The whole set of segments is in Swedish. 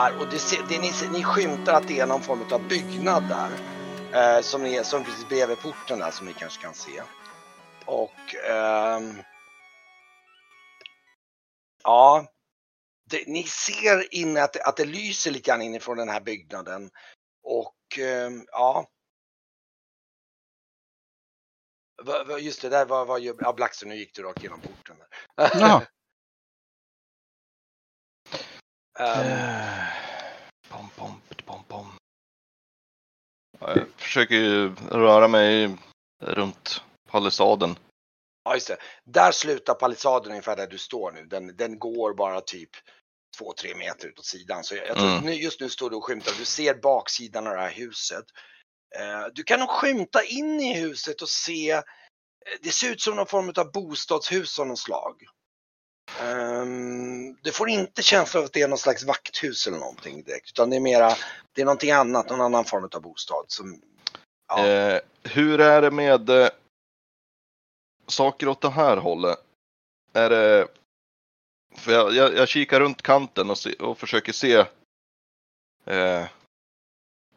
där och det, ser- det, ni, ni skymtar att det är någon form av byggnad där. eh, som, ni, som precis bredvid porten där som ni kanske kan se. Och ehm, ja, det, ni ser inne att, att det lyser lite grann inifrån den här byggnaden. Och ehm, ja. Just det, där var, var ju, ja Blackstone, nu gick du rakt genom porten. Där. Pom, pom, pom, pom. Ja, Jag försöker ju röra mig runt palissaden. Ja, just det. Där slutar palissaden ungefär där du står nu. Den, den går bara typ 2-3 meter ut åt sidan. Så jag, jag tror Mm. nu, just nu står du och skymtar. Du ser baksidan av det här huset. Eh, du kan nog skymta in i huset och se. eh, Det ser ut som någon form av bostadshus av något slag. Um, du får inte känslan av att det är någon slags vakthus eller någonting direkt. Utan det är mera, det är någonting annat, någon annan form av bostad. Som, Ja. Eh, hur är det med eh, saker åt det här hållet? Är det... För jag, jag, jag kikar runt kanten och, se, och försöker se eh,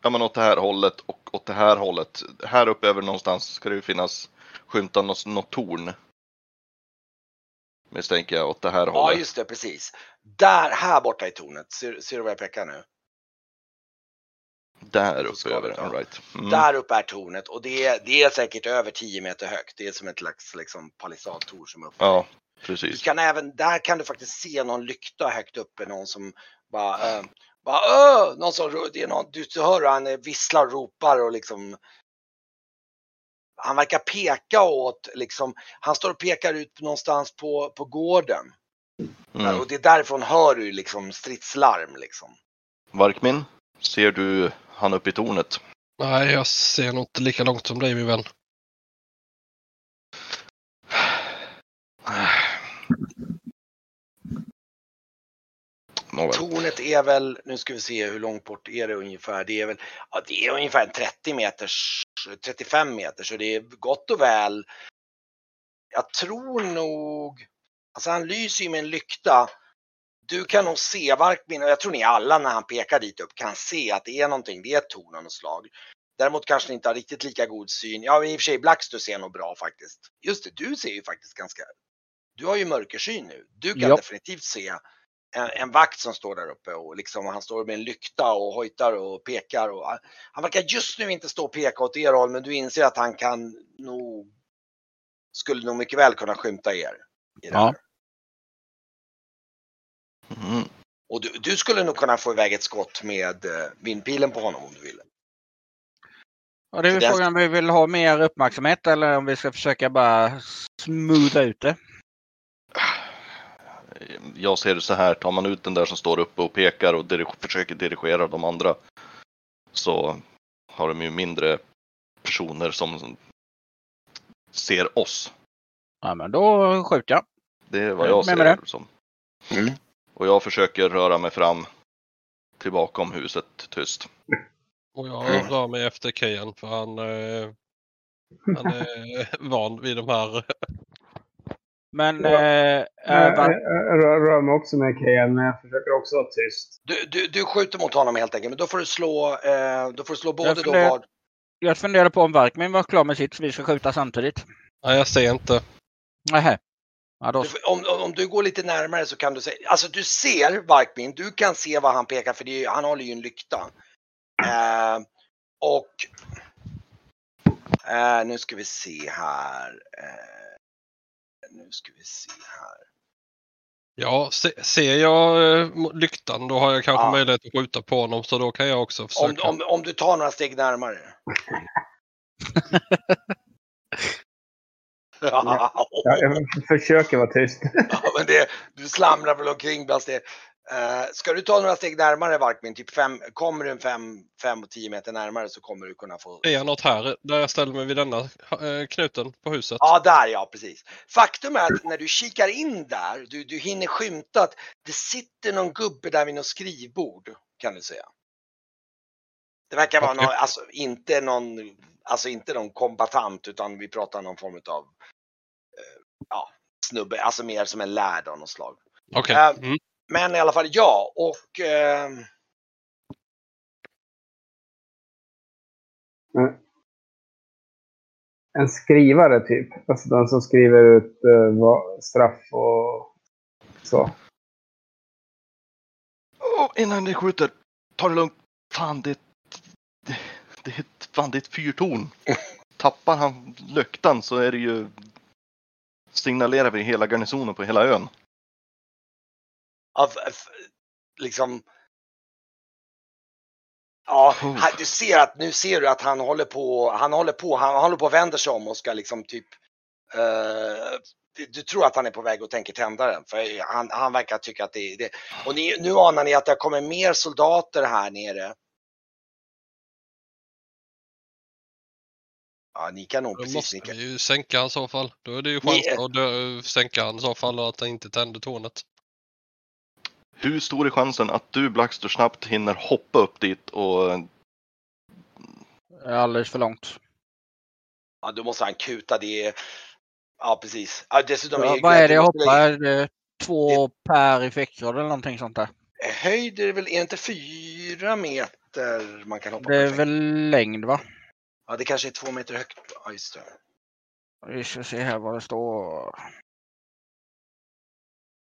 ja, men åt det här hållet och åt det här hållet. Här uppe över någonstans ska det ju finnas skymta något, något torn. Misstänker jag åt det här ja, hållet. just det, precis. Där, här borta i tornet. Ser, ser du vad jag pekar nu? Där uppe över, all right. Mm. Där uppe är tornet och det är, det är säkert över 10 meter högt. Det är som ett slags liksom, palissadtorn som är uppe. Ja, Du precis. kan även, där kan du faktiskt se någon lykta högt uppe, någon som bara, äh, bara äh, någon som, det är någon, du hör hur han visslar ropar och liksom han verkar peka åt, liksom, han står och pekar ut någonstans på, på gården. Mm. Och det är därifrån hör du liksom stridslarm liksom. Varkmin, ser du han uppe i tornet? Nej, jag ser nog inte lika långt som dig min vän. Nåväl. Tornet är väl, nu ska vi se hur långt bort är det ungefär. Det är väl, ja det är ungefär 30 meters, 35 meter så det är gott och väl. Jag tror nog, alltså han lyser ju med en lykta. Du kan nog se Varkmin och jag tror ni alla när han pekar dit upp kan se att det är någonting, det är ett torn av något slag. Däremot kanske ni inte har riktigt lika god syn. Ja, i och för sig Blacks du ser nog bra faktiskt. Just det, du ser ju faktiskt ganska, du har ju mörkersyn nu. Du kan Ja. definitivt se en, en vakt som står där uppe och liksom han står med en lykta och hojtar och pekar och han, han verkar just nu inte stå och peka åt er håll men du inser att han kan nog skulle nog mycket väl kunna skymta er. I det Ja. Mm. Och du, du skulle nog kunna få iväg ett skott med eh, vindpilen på honom om du ville. Och det är den- frågan om vi vill ha mer uppmärksamhet eller om vi ska försöka bara smootha ut det. Jag ser det så här, tar man ut den där som står uppe och pekar och dirige- försöker dirigera de andra så har de ju mindre personer som ser oss. Ja men då skjuter jag. Det är vad Jag jag ser det det. som. Mm. Och jag försöker röra mig fram till bakom huset tyst. Och jag rör mig efter Kejan för han, eh, han är van vid de här. Men Ja. eh, Jag äh, rör, mig också med Kejan, men jag försöker också vara tyst. Du, du, du skjuter mot honom helt enkelt men då får du slå, eh, då får du slå både då funderar- vad, jag funderar på om Varkmin var klar med sitt så vi ska skjuta samtidigt. Nej, jag ser inte. Nähä. Ja, då, Du Om, om- du går lite närmare så kan du se, alltså du ser Varkmin, du kan se vad han pekar för det han håller ju en lykta. Eh, och eh, nu ska vi se här. Nu ska vi se här. Ja, se, ser jag eh, lyktan då har jag kanske Ja. möjlighet att skjuta på honom så då kan jag också Om, försöka. om, om du tar några steg närmare. ja, Ja, jag försöker vara tyst. Ja, men det, du slamrar väl omkring bland steg. Eh, ska du ta några steg närmare Varkmin, typ fem, kommer du en fem, fem och tio meter närmare så kommer du kunna få... Ser jag något här där jag ställer mig vid denna eh, knuten på huset? Ja, där ja, precis. Faktum är att när du kikar in där, du, du hinner skymta att det sitter någon gubbe där vid något skrivbord, kan du säga. Det verkar vara Okej. någon, alltså inte någon, alltså inte någon kombatant utan vi pratar någon form av, eh, ja, snubbe, alltså mer som en lärd av något slag. Äh, Mm. Men i alla fall ja, och eh, En skrivare typ. Alltså den som skriver ut eh, straff och så. Åh, innan ni skjuter, ta det lugnt. Fan, det, det, det, är ett, fan, det är ett fyrtorn. Tappar han lyktan så är det ju... Signalerar vi hela garnisonen på hela ön. Av, f- liksom Ja, här- du ser att nu ser du att han håller på, han håller på, han håller på och vänder sig om och ska liksom typ eh, du, du tror att han är på väg att tänka tända den för han, han verkar tycka att det är det. Och ni, nu anar ni att det kommer mer soldater här nere. Ja, ni kan nog Då precis. måste Ni kan, ju sänka han i så fall. Då är det ju Ni chans är- att dö, sänka han i så fall och att han inte tänder tornet. Hur stor är chansen att du Blackster snabbt hinner hoppa upp dit och... Det är alldeles för långt. ja, då måste han kuta det. Ja, precis. Ja, dessutom Ja, är vad är det jag hoppar? Är det två per i fäckrad eller någonting sånt där? Höjd är det väl, är det inte fyra meter man kan hoppa Det är väl längd va? Ja, det kanske är två meter högt. Ja, just det. Vi ska se här vad det står.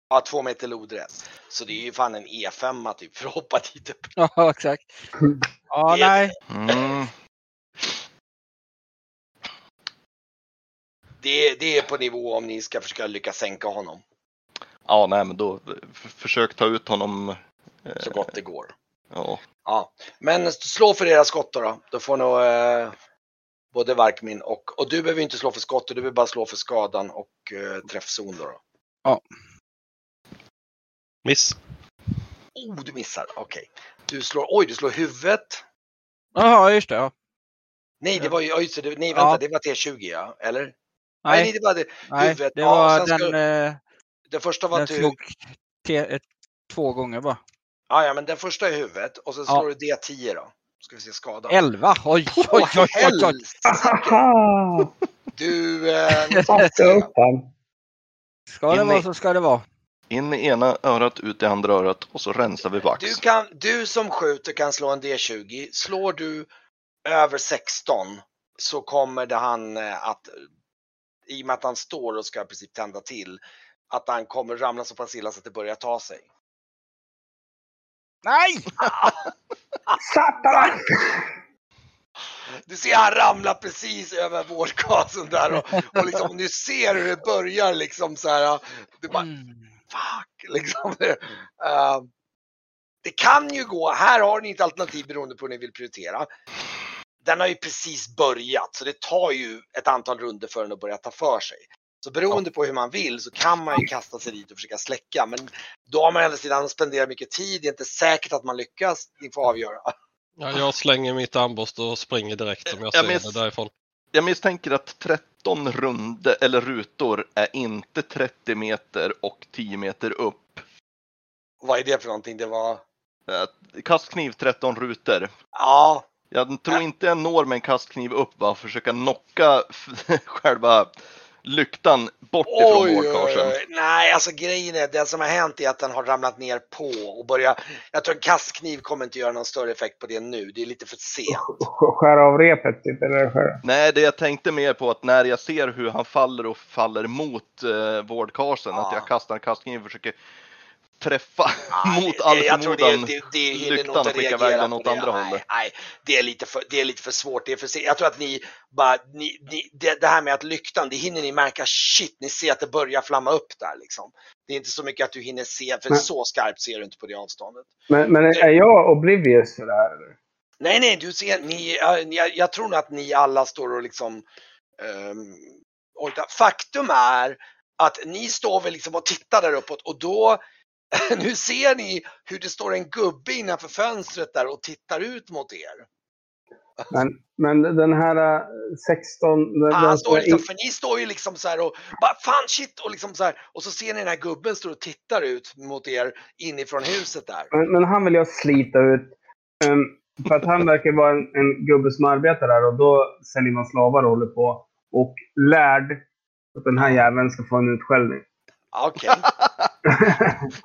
Ja, två meter lodrätt. Så det är ju fan en E5 typ för att hoppa dit upp. Ja, exakt. Ja, är- nej. Mm, Det, är- det är på nivå om ni ska försöka lyckas sänka honom ja, nej men då försök ta ut honom. eh, så gott det går. Ja, Ja, men slå för era skott då. Då, då får nog eh, både Varkmin och, och du behöver inte slå för skott, du behöver bara slå för skadan och eh, träffzon då. då. Miss. Oh, du missar. Okej. Du slår, oj, du slår huvudet. Jaha, just det. Ja. Nej, det var ju, ja, just det, det- nej, Ja. vänta, det var T20 ja, eller? Nej, nej Nej, det var det. nej huvudet. det Ja, var sen den, ska- eh, Det första var den att du, slog te, ett, två gånger bara. ja, ja, men den första är huvudet och sen Ja. slår du D10 då. Ska vi se skada. Elva! Oj, oj, oj, oj, oj. Aha! Du, eh, ska det vara så ska det vara. In i ena örat, ut i andra örat och så rensar vi vax. du, kan, du som skjuter kan slå en D20. Slår du över 16 så kommer det han eh, att, i och med att han står och ska i princip tända till, att han kommer ramla så pass illa så att det börjar ta sig. Nej! Satan! Du ser han ramla precis över vårdgasen där och, och liksom, nu ser du hur det börjar liksom så här. Du bara, Mm. Fuck liksom. Eh, det kan ju gå, här har ni ett alternativ beroende på hur ni vill prioritera. Den har ju precis börjat så det tar ju ett antal runder för den att börja ta för sig. Så beroende på hur man vill så kan man ju kasta sig dit och försöka släcka. Men då har man å andra sidan spenderat mycket tid. Det är inte säkert att man lyckas. Ni får avgöra. Ja, jag slänger mitt armborst och springer direkt om jag Jag ser det därifrån. Jag misstänker att 13 runde eller rutor är inte 30 meter och 10 meter upp. Vad är det för någonting? Det var... Kastkniv 13 rutor. Ja, Jag tror inte jag når med en kastkniv upp och försöka knocka själva lyktan bort ifrån vårdkarsen. Nej, alltså grejen är, det som har hänt är att den har ramlat ner på och börjar, jag tror en kastkniv kommer inte göra någon större effekt på det nu. Det är lite för sent. Skära av repet typ, eller skära? Nej, det jag tänkte mer på att när jag ser hur han faller och faller mot eh, vårdkarsen, Ja. att jag kastar en kastkniv och försöker träffa Nej, mot det- all jag det, förmodan det, det lyktan och skicka iväg den åt andra nej, hållet. Nej, det är lite för, det är lite för svårt. Det är för. Jag tror att ni bara, ni, ni, det, det här med att lyktan, det hinner ni märka, shit, ni ser att det börjar flamma upp där liksom. Det är inte så mycket att du hinner se, för Men- så skarpt ser du inte på det avståndet. Men, men är jag oblivious för det här? Eller? Nej, nej, du ser, ni, ja, ni, jag, jag tror nog att ni alla står och liksom um. Faktum är att ni står väl liksom och tittar där uppåt och då, nu ser ni hur det står en gubbe innanför fönstret där och tittar ut mot er. Men, men den här eh, 16... Den, Han den står är liksom, i- för ni står ju liksom så här och bara fan shit och liksom så här och så ser ni den här gubben står och tittar ut mot er inifrån huset där. men, men han vill jag slita ut. Ehm, för att han verkar vara en, en gubbe som arbetar där och då säljer man slavar och håller på. Och lärd att den här jäveln ska få en utskällning. Okej.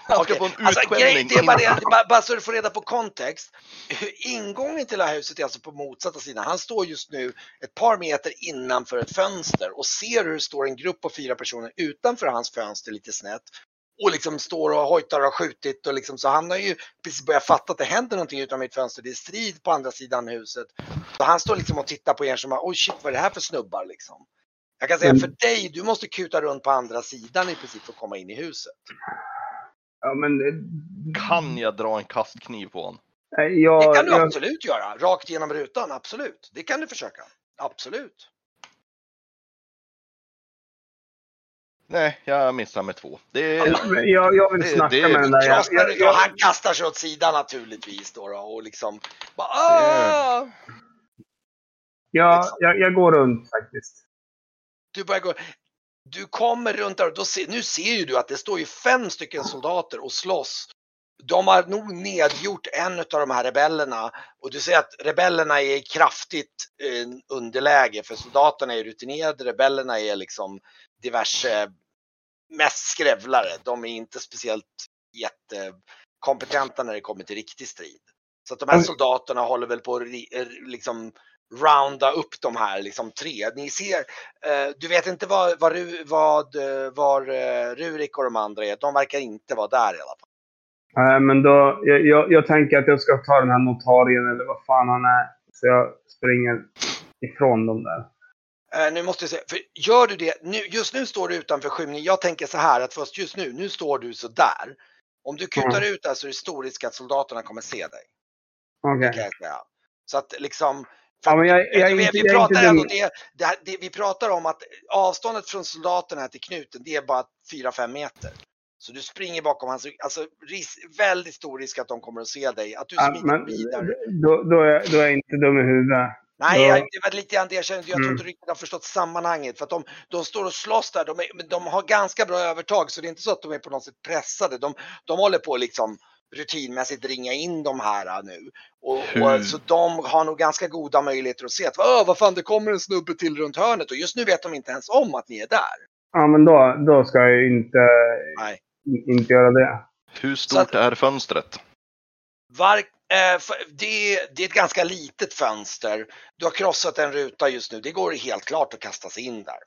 Han ska få en Alltså, utskällning. det är bara, det, bara, så du får reda på kontext. Ingången till det här huset är alltså på motsatta sidan. Han står just nu ett par meter innanför ett fönster och ser hur det står en grupp på fyra personer utanför hans fönster lite snett. Och liksom står och hojtar och har skjutit och liksom så han har ju precis börjat fatta att det händer någonting utanför mitt fönster. Det är strid på andra sidan huset. Så han står liksom och tittar på er som bara, oj shit vad är det här för snubbar liksom. Jag kan säga Mm. för dig, du måste kuta runt på andra sidan i princip för att komma in i huset. ja, men... eh, Kan jag dra en kastkniv på honom? Jag, Det kan du jag, absolut göra. Rakt genom rutan, absolut. Det kan du försöka. Absolut. Nej, jag missar med två. Det jag, jag vill snacka det- med den där. Jag, jag, ja, jag, han kastar sig åt sidan naturligtvis då, då och liksom bara, "Ah!" jag, jag, jag går runt faktiskt. Du börjar gå. Du kommer runt där och då ser, nu ser ju du att det står ju fem stycken soldater och slåss. De har nog nedgjort en av de här rebellerna och du ser att rebellerna är i kraftigt eh, underläge för soldaterna är rutinerade, rebellerna är liksom diverse, mest skrävlare. De är inte speciellt jättekompetenta när det kommer till riktig strid. Så att de här soldaterna håller väl på att eh, liksom rounda upp de här liksom tre. Ni ser, eh, du vet inte vad, vad, vad, eh, var eh, Rurik och de andra är. De verkar inte vara där i alla fall. Nej, men då, jag, jag, jag tänker att jag ska ta den här notarien eller vad fan han är. Så jag springer ifrån dem där. Eh, nu måste jag säga, för gör du det, nu, just nu står du utanför skymning. Jag tänker så här att först just nu, nu står du så där. Om du kutar Mm. ut där så är det stor risk att soldaterna kommer se dig. Okej. Säga. Så att liksom. För Ja, men jag, jag, är vi, pratar inte ändå dum. det, det, här- det, vi pratar om att avståndet från soldaterna till knuten, det är bara 4-5 meter. Så du springer bakom hans. Alltså ris, väldigt stor risk att de kommer att se dig. Att du Ja, smiter men vidare. då, då, är, då är jag inte dum i huvudet. Nej, Ja. jag, det var lite grann det jag kände. Jag tror Mm. inte riktigt har förstått sammanhanget. För att de, de står och slåss där. De, är, de har ganska bra övertag så det är inte så att de är på något sätt pressade. De, de håller på liksom rutinmässigt ringa in de här äh, nu. Och, och, så de har nog ganska goda möjligheter att se att Åh, vad fan det kommer en snubbe till runt hörnet och just nu vet de inte ens om att ni är där. Ja, men då, då ska jag ju inte, Nej. inte göra det. Hur stort att- är fönstret? Var, eh, det, det är ett ganska litet fönster. Du har krossat en ruta just nu. Det går helt klart att kasta sig in där.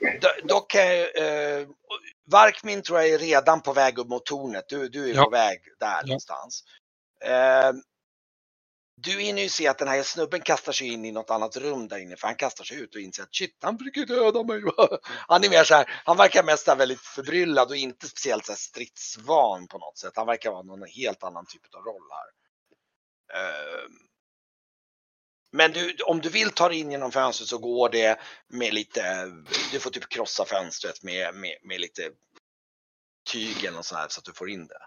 Do- Dock är eh, Varkmin tror jag är redan på väg upp mot tornet. Du, du är Ja. på väg där Ja. någonstans. Eh, du hinner ju se att den här snubben kastar sig in i något annat rum där inne för han kastar sig ut och inser att shit, han brukar döda mig. Han är mer så här, han verkar mest väldigt förbryllad och inte speciellt så stridsvan på något sätt. Han verkar vara någon helt annan typ av roll här. Ehm, Men du, om du vill ta dig in genom fönstret så går det med lite, du får typ krossa fönstret med, med, med lite tygen och sådär så att du får in det.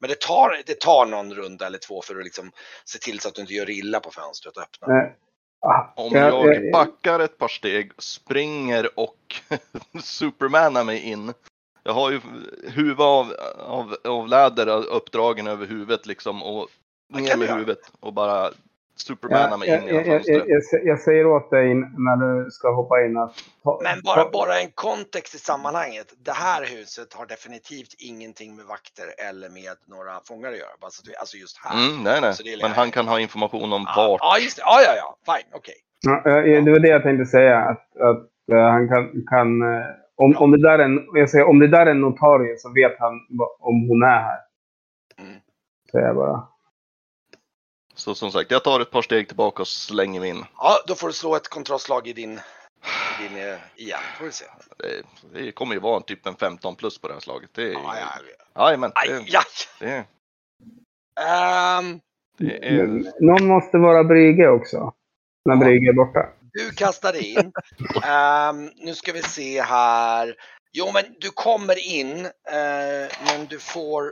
Men det tar, det tar någon runda eller två för att liksom se till så att du inte gör illa på fönstret och öppna. Eh, ah, Om jag- jag backar ett par steg, springer och supermanar mig in. Jag har ju huvud av, av, av läder uppdragen över huvudet liksom och ner med huvudet och bara supermanar jag, mig jag, in jag, jag, jag, jag säger åt dig när du ska hoppa in att... Ta, Men bara, ta- bara en kontext i sammanhanget. Det här huset har definitivt ingenting med vakter eller med några fångar att göra. Alltså just här. Mm, nej, nej. Men han kan ha information om Ja, vart. ja, just det. Ja, ja, ja. Fine, okej. Ja, eh, det var det jag tänkte säga. Att, att eh, han kan... kan eh, om, om, det där är en, jag säger, om det där är en notarie så vet han om hon är här. Mm. Säger jag bara. Så som sagt, jag tar ett par steg tillbaka och slänger mig in. Ja, då får du slå ett kontrollslag i din, i din eh, igen. Får vi se. Det, det kommer ju vara typ en 15 plus på det här slaget. Det är, Ja, ja, Jajamän, Aj, det, aj. det, Ehm, det är... Men Någon måste vara Brygge också. När Ja. Brygge är borta. du kastar in. Ehm, nu ska vi se här. Jo, men du kommer in, eh, men du får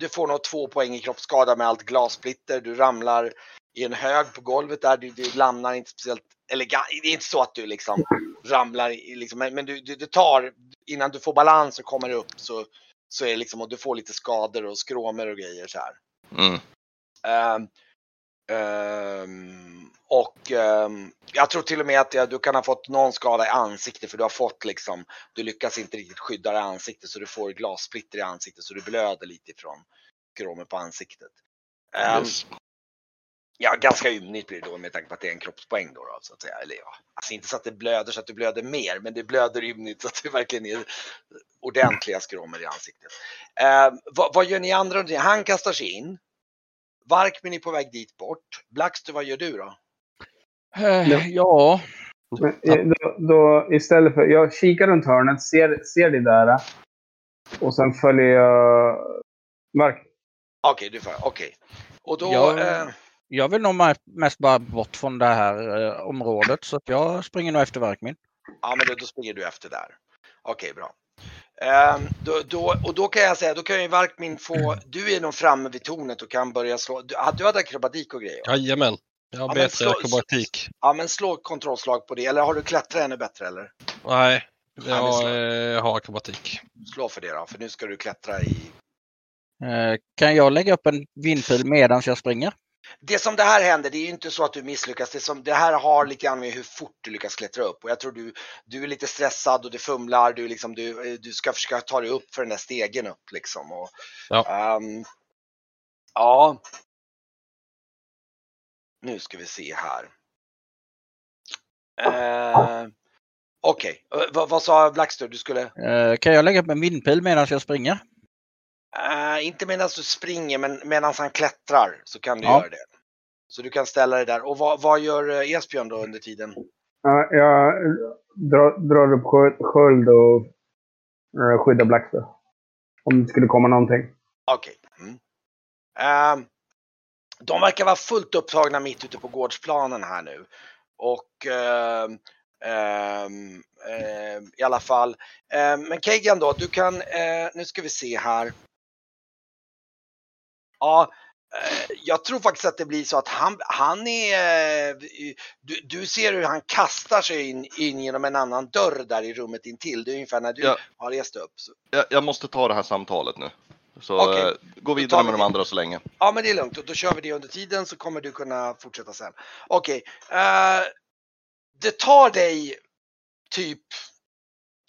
du får nog två poäng i kroppsskada med allt glassplitter. Du ramlar i en hög på golvet där. Du, du lämnar inte speciellt elegant. Det är inte så att du liksom ramlar i, liksom, men, du, du, det tar, innan du får balans och kommer upp så, så är det liksom, och du får lite skador och skråmor och grejer så här. Mm. Ehm, Ehm, och ehm, jag tror till och med att jag, du kan ha fått någon skada i ansiktet för du har fått liksom, du lyckas inte riktigt skydda det ansiktet så du får glassplitter i ansiktet så du blöder lite ifrån skromet på ansiktet. Yes. Ja, ganska ymnigt blir det då med tanke på att det är en kroppspoäng då, då så att säga. Eller ja, alltså inte så att det blöder så att du blöder mer, men det blöder ymnigt så att det verkligen är ordentliga skromer i ansiktet. Eh, vad, vad gör ni andra? Han kastar sig in. Varkmin är på väg dit bort. Blackster, vad gör du då? Eh, Ja, Men, eh, då, då, istället för... Jag kikar runt hörnet, ser, ser det där. Och sen följer jag Mark. Okej, du får, okej. Och då, Ja. eh, jag vill nog mest bara bort från det här eh, området så att jag springer nog efter Verkmin. ja men då, då springer du efter där. Okej, bra. Ehm, då, då, och då kan jag säga, då kan ju Varkmin få, du är nog framme vid tornet och kan börja slå. Du, du hade akrobatik och grejer? Jajamän. Jag har men bättre slå- akrobatik. Ja, men slå kontrollslag på det. Eller har du klättra ännu bättre eller? Nej, Ja, jag eh, har akrobatik. Slå för det då, för nu ska du klättra i... Eh, Kan jag lägga upp en vindpil medan jag springer? Det som det här händer, det är ju inte så att du misslyckas. Det, som, det här har lite grann med hur fort du lyckas klättra upp. Och jag tror du, du är lite stressad och du fumlar. Du, liksom, du, du ska försöka ta dig upp för den där stegen upp liksom. Och, Ja. ehm, ja. Nu ska vi se här. Uh, Okej, Eh, vad, vad sa Blackster? Du skulle? Eh, Kan jag lägga upp en vindpil medan jag springer? Eh, inte medan du springer, men medan han klättrar så kan du Ja. göra det. Så du kan ställa dig där. Och vad, vad gör eh, Esbjörn då under tiden? Ja, jag drar, drar upp skö- sköld och uh, skyddar Blackster. Om det skulle komma någonting. Okej. Mm. De verkar vara fullt upptagna mitt ute på gårdsplanen här nu. Och ehm, ehm, i alla fall. Ehm, men Kegan då, du kan, eh, nu ska vi se här. Ja, eh, jag tror faktiskt att det blir så att han, han är, eh, du, du ser hur han kastar sig in, in genom en annan dörr där i rummet intill. Det är ungefär när du Ja. har rest upp. Så, Jag, jag måste ta det här samtalet nu. Så Okej. eh, gå vidare vi med de det. andra så länge. Ja, men det är lugnt. Då, då kör vi det under tiden så kommer du kunna fortsätta sen. Okej. eh, det tar dig typ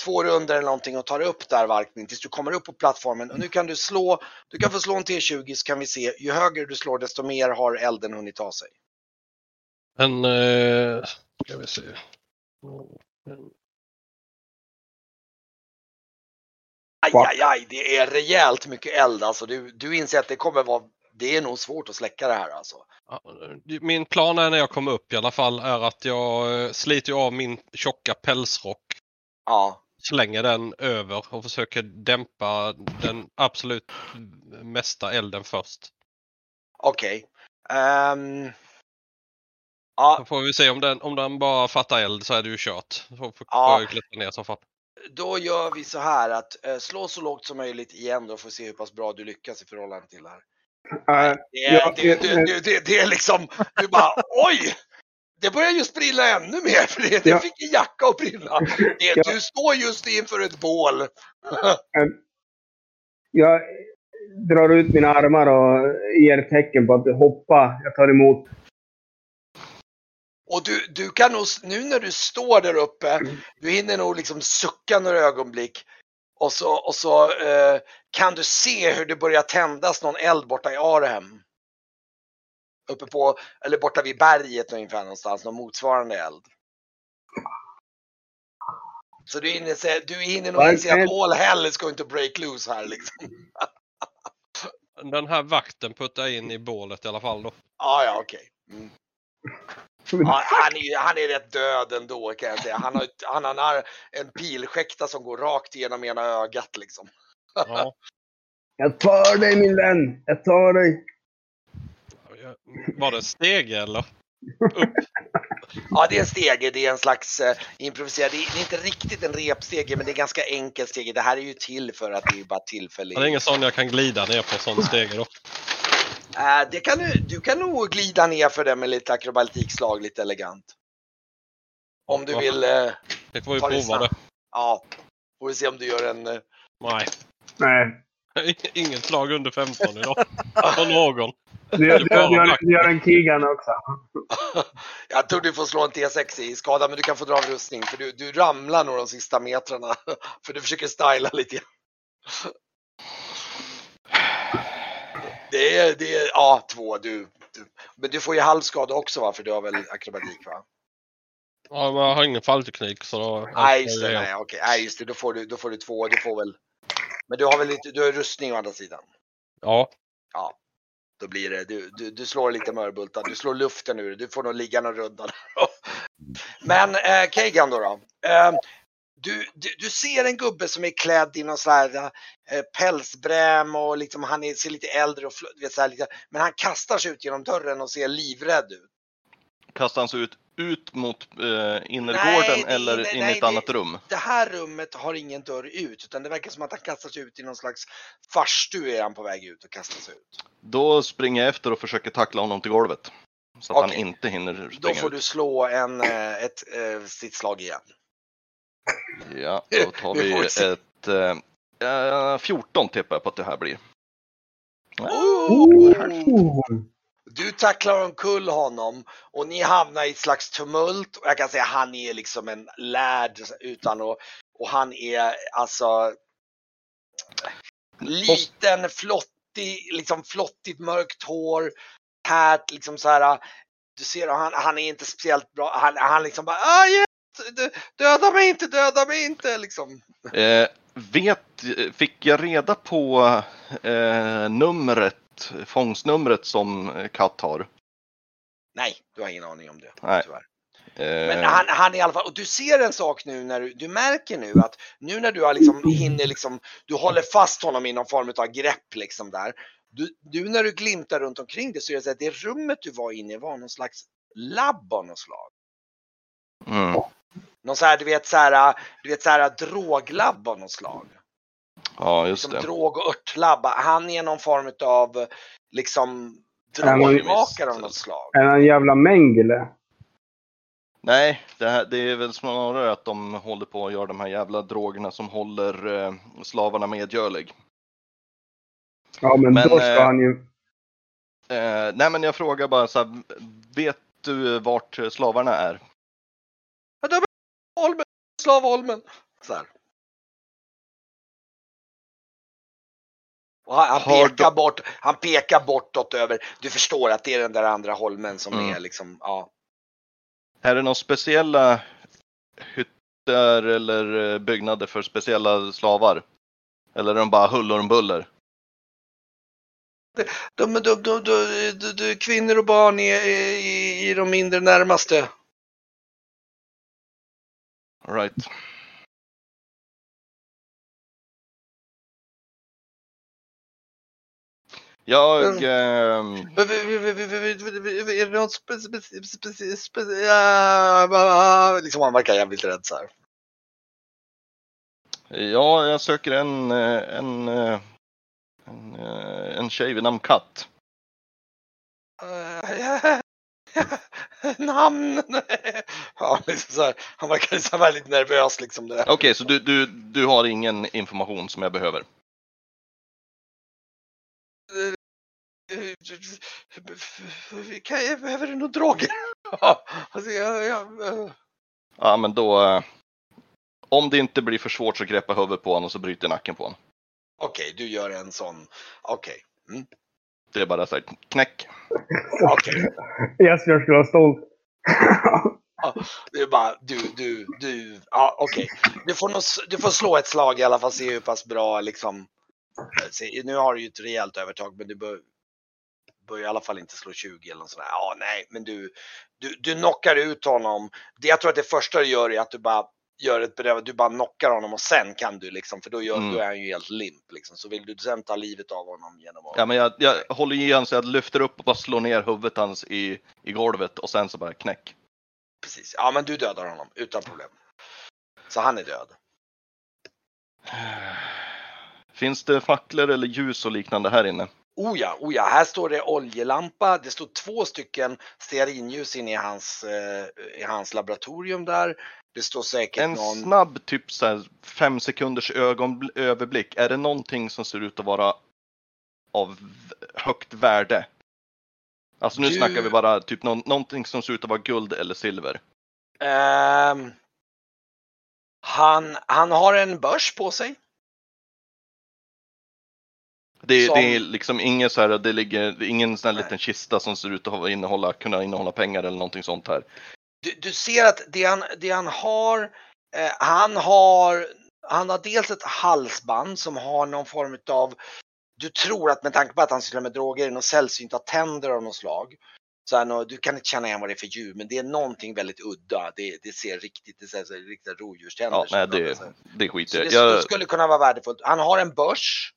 två runder eller någonting och tar upp där Varkmin tills du kommer upp på plattformen. Och nu kan du slå, du kan få slå en T20 så kan vi se, ju högre du slår desto mer har elden hunnit ta sig. En... Eh, ska vi se. En- Aj, aj, aj, det är rejält mycket eld alltså. Du, du inser att det kommer vara, det är nog svårt att släcka det här alltså. Ja, Min plan är när jag kommer upp i alla fall är att jag eh, sliter av min tjocka pälsrock, Ja, slänger den över och försöker dämpa den absolut mesta elden först. okej. Ehm, ja, Då får vi se om den, om den bara fattar eld så är det ju kört. Så får Ja. jag klättra ner så fall. Då gör vi så här att eh, slå så lågt som möjligt igen då att se hur pass bra du lyckas i förhållande till det här. Eh, Det är, Ja, det, det, det, det, är liksom, du bara oj! Det börjar just brilla ännu mer för det, Ja. fick en jacka att brilla. Det, Ja. Du står just inför ett bål. jag drar ut mina armar och ger tecken på att hoppa. Jag tar emot. Och du, du kan nog, nu när du står där uppe, du hinner nog liksom sucka några ögonblick. Och så, och så eh, kan du se hur det börjar tändas någon eld borta i Arhem. Uppe på, eller borta vid berget ungefär någonstans, någon motsvarande eld. Så du hinner, se, du hinner nog inse att all hell is going to break loose här liksom. Den här vakten puttar in i bålet i alla fall då. Ja, ja, okej. Mm. Ja, han, är, han är rätt död ändå kan jag säga. Han har, han har en, en pilskäkta som går rakt igenom ena ögat liksom. Ja. Jag tar dig min vän. Jag tar dig. Var det steg eller? Ja, det är en stege. Det är en slags eh, improviserad. Det är, inte riktigt en repstege, men det är ganska enkel stege. Det här är ju till för att det är bara tillfälligt. Det är ingen sån jag kan glida ner på sån steg då. Eh, det kan du, du kan nog glida ner för det med lite akrobatikslag, lite elegant. Om du Ja. vill. Eh, Vi får det prova det. ja, får vi se om du gör en. Eh, Nej. Nej. Inget slag under 15 idag. För någon. Du, du, du, gör, du gör en Keegan också. Jag tror du får slå en T6 i skada, men du kan få dra av rustning för du, du ramlar nog de sista metrarna. För du försöker styla lite. Det är, det är, ja, två. Du, du, men du får ju halvskada också va? För du har väl akrobatik va? Ja, men jag har ingen fallteknik så då... Nej, just det. Nej, okej. Nej, just det. Då får du, då får du två. Du får väl... Men du har väl lite, du har rustning å andra sidan? Ja. Ja. Då blir det, du, du, du slår lite mörbultar, du slår luften ur Du får nog ligga någon runda där. Men eh, Kagan då. då. Eh, du, du, du ser en gubbe som är klädd i någon sån här eh, pälsbräm och liksom han är, ser lite äldre och vet, så här, lite, men han kastar sig ut genom dörren och ser livrädd ut. Kastar han sig ut, ut mot eh, Nej, innergården det- eller nej, in i nej, ett det- annat rum? Det här rummet har ingen dörr ut utan det verkar som att han kastar sig ut i någon slags farstu är han på väg ut och kastar sig ut. Då springer jag efter och försöker tackla honom till golvet. Så att Okej. han inte hinner Då springa får ut. du slå en, eh, ett eh, stridsslag igen. Ja, då tar Vi ett... Eh, 14 tippar jag på att det här blir. Oh. Du tacklar omkull honom och ni hamnar i ett slags tumult. Och jag kan säga han är liksom en lärd utan att, och han är alltså liten, flottig, liksom flottigt mörkt hår, tärt liksom så här. Du ser han, han är inte speciellt bra. Han, han liksom bara ah, dö- döda mig inte, döda mig inte liksom. Eh, vet, fick jag reda på eh, numret, fångstnumret som Katt har? Nej, du har ingen aning om det. Nej. Tyvärr. Eh, Men han, han är i alla fall, och du ser en sak nu när du, du märker nu att nu när du har liksom hinner liksom, du håller fast honom i någon form av grepp liksom där. Du, du när du glimtar runt omkring det så är det så att det rummet du var inne i var någon slags labb av något slag. mm, Någon så här, du vet så här, du vet så här droglabb av något slag. ja, just Som det. drog och örtlabb. Han är någon form av liksom Ja, drogmakare av något slag. Är han en jävla Mengele? Nej, det, här, det är väl snarare att de håller på att göra de här jävla drogerna som håller eh, slavarna medgörlig. Ja, men, Men, då ska eh, han ju... Eh, nej, men jag frågar bara så här, vet du vart slavarna är? Holmen, Slavholmen. Så här. Han, han pekar bort, han pekar bortåt över, du förstår att det är den där andra holmen som Mm. är liksom, ja. Är det några speciella hytter eller eh, byggnader för speciella slavar? Eller är de bara huller om buller? De, de, de, de, kvinnor och barn är i, i de mindre närmaste. All right. Jag... Är det något spe, spe, spe, spe, spe, ja, liksom han verkar jävligt rädd så här. ja, jag söker en, eh, en, eh, en, eh, en tjej vid namn Katt. Eh, Namn! ja, liksom så här, han verkar här väldigt nervös liksom. Det. Okej, så du, du, du har ingen information som jag behöver? Kan jag behöver du nog droger? Ja, alltså, jag, jag, eh, Ja, men då... eh, Om det inte blir för svårt så greppar jag huvudet på honom och så bryter nacken på honom. Okej, du gör en sån. Okej. Mm. Det är bara så här, knäck. Okej. Jesper skulle vara stolt. Det är bara du, du, du. Ja, okej. Du, får nog du får slå ett slag i alla fall, se hur pass bra liksom. eh, Se, nu har du ju ett rejält övertag, men du bör, bör i alla fall inte slå 20 eller något sånt där. Ja, nej, men du, du, du knockar ut honom. Det, jag tror att det första du gör är att du bara gör ett bedöv, du bara knockar honom och sen kan du liksom, för då, gör, Mm. då är han ju helt limp liksom. Så vill du sen ta livet av honom genom att... Ja, men jag, jag håller i honom så jag lyfter upp och bara slår ner huvudet hans i, i golvet och sen så bara knäck. Precis. Ja, men du dödar honom utan problem. Så han är död. Finns det facklor eller ljus och liknande här inne? Oh ja, oh ja, här står det oljelampa. Det står två stycken stearinljus inne i hans, eh, i hans laboratorium där. Det står säkert En någon... snabb typ så här fem sekunders ögon, överblick. Är det någonting som ser ut att vara av högt värde? Alltså nu Du- snackar vi bara typ någon, någonting som ser ut att vara guld eller silver. Ehm, han, han har en börs på sig. Det, Som- det är liksom ingen så här, det ligger, det ingen sån här Nej. liten kista som ser ut att innehålla, kunna innehålla pengar eller någonting sånt här. Du, du ser att det han, det han har, eh, han har, han har dels ett halsband som har någon form av, du tror att med tanke på att han sysslar med droger, är det någon sällsynta tänder av något slag. Så här, du kan inte känna igen vad det är för djur, men det är någonting väldigt udda. Det, det ser riktigt, det ser så riktiga rodjurständer. Ja, nej, det, så det Så skiter det jag jag. skulle kunna vara värdefullt. Han har en börs.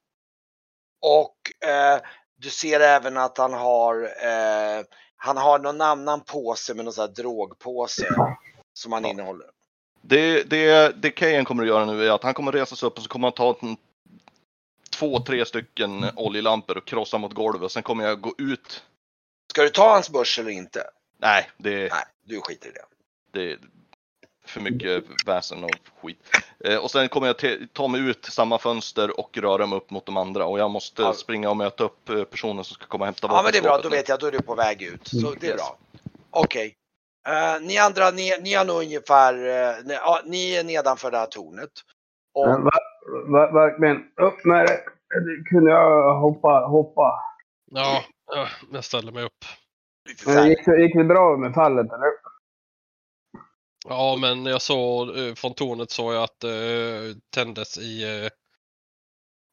Och eh, du ser även att han har, eh, han har någon annan påse med någon sån här drogpåse. Som han innehåller. Det, det, det Kayan kommer att göra nu är att han kommer att resa sig upp och så kommer han ta en, två, tre stycken oljelampor och krossa mot golvet. Sen kommer jag gå ut. Ska du ta hans börs eller inte? Nej, det, Nej, du skiter i det. det för mycket väsen och skit. Eh, och sen kommer jag ta mig ut samma fönster och röra mig upp mot de andra. Och jag måste Ja. springa och möta upp eh, personen som ska komma och hämta Ja men det är bra, då vet jag, då är du på väg ut. Så det är Yes. bra. Okej. Eh, ni andra, ni, ni har nog ungefär, uh, ni, är nedanför det här tornet. Och, Men va, va, verkligen, upp med det. Kunde jag hoppa, hoppa? Ja, ja, jag ställer mig upp. Men gick, det- gick det bra med fallet eller? Ja, men jag såg eh, från tornet såg jag att det tändes i... eh,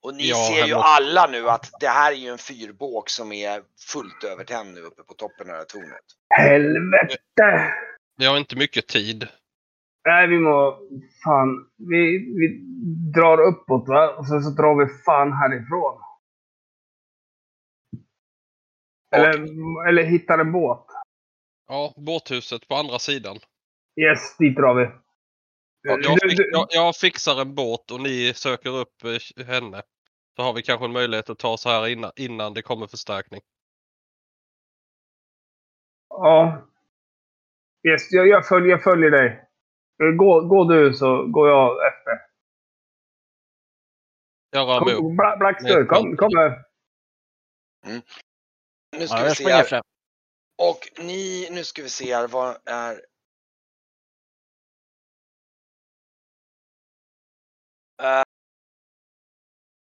Och ni Ja, ser ju hemåt. alla nu att det här är ju en fyrbåk som är fullt övertänd nu uppe på toppen av det här tornet. Helvete! Vi har inte mycket tid. Nej, vi må... Fan. Vi, vi drar uppåt va? Och sen så drar vi fan härifrån. Eller, eller hittar en båt. Ja, båthuset på andra sidan. Yes, dit drar vi. Jag, fix, du- jag, jag fixar en båt och ni söker upp eh, henne. Så har vi kanske en möjlighet att ta så här innan, innan det kommer förstärkning. Ja. Yes, jag, jag, följer, jag följer dig. Gå, gå du så går jag efter. Jag rör mig upp. Bla- Blackster, kom, kom här. Nu ska Ja, vi jag se här. Och ni, nu ska vi se här, vad är...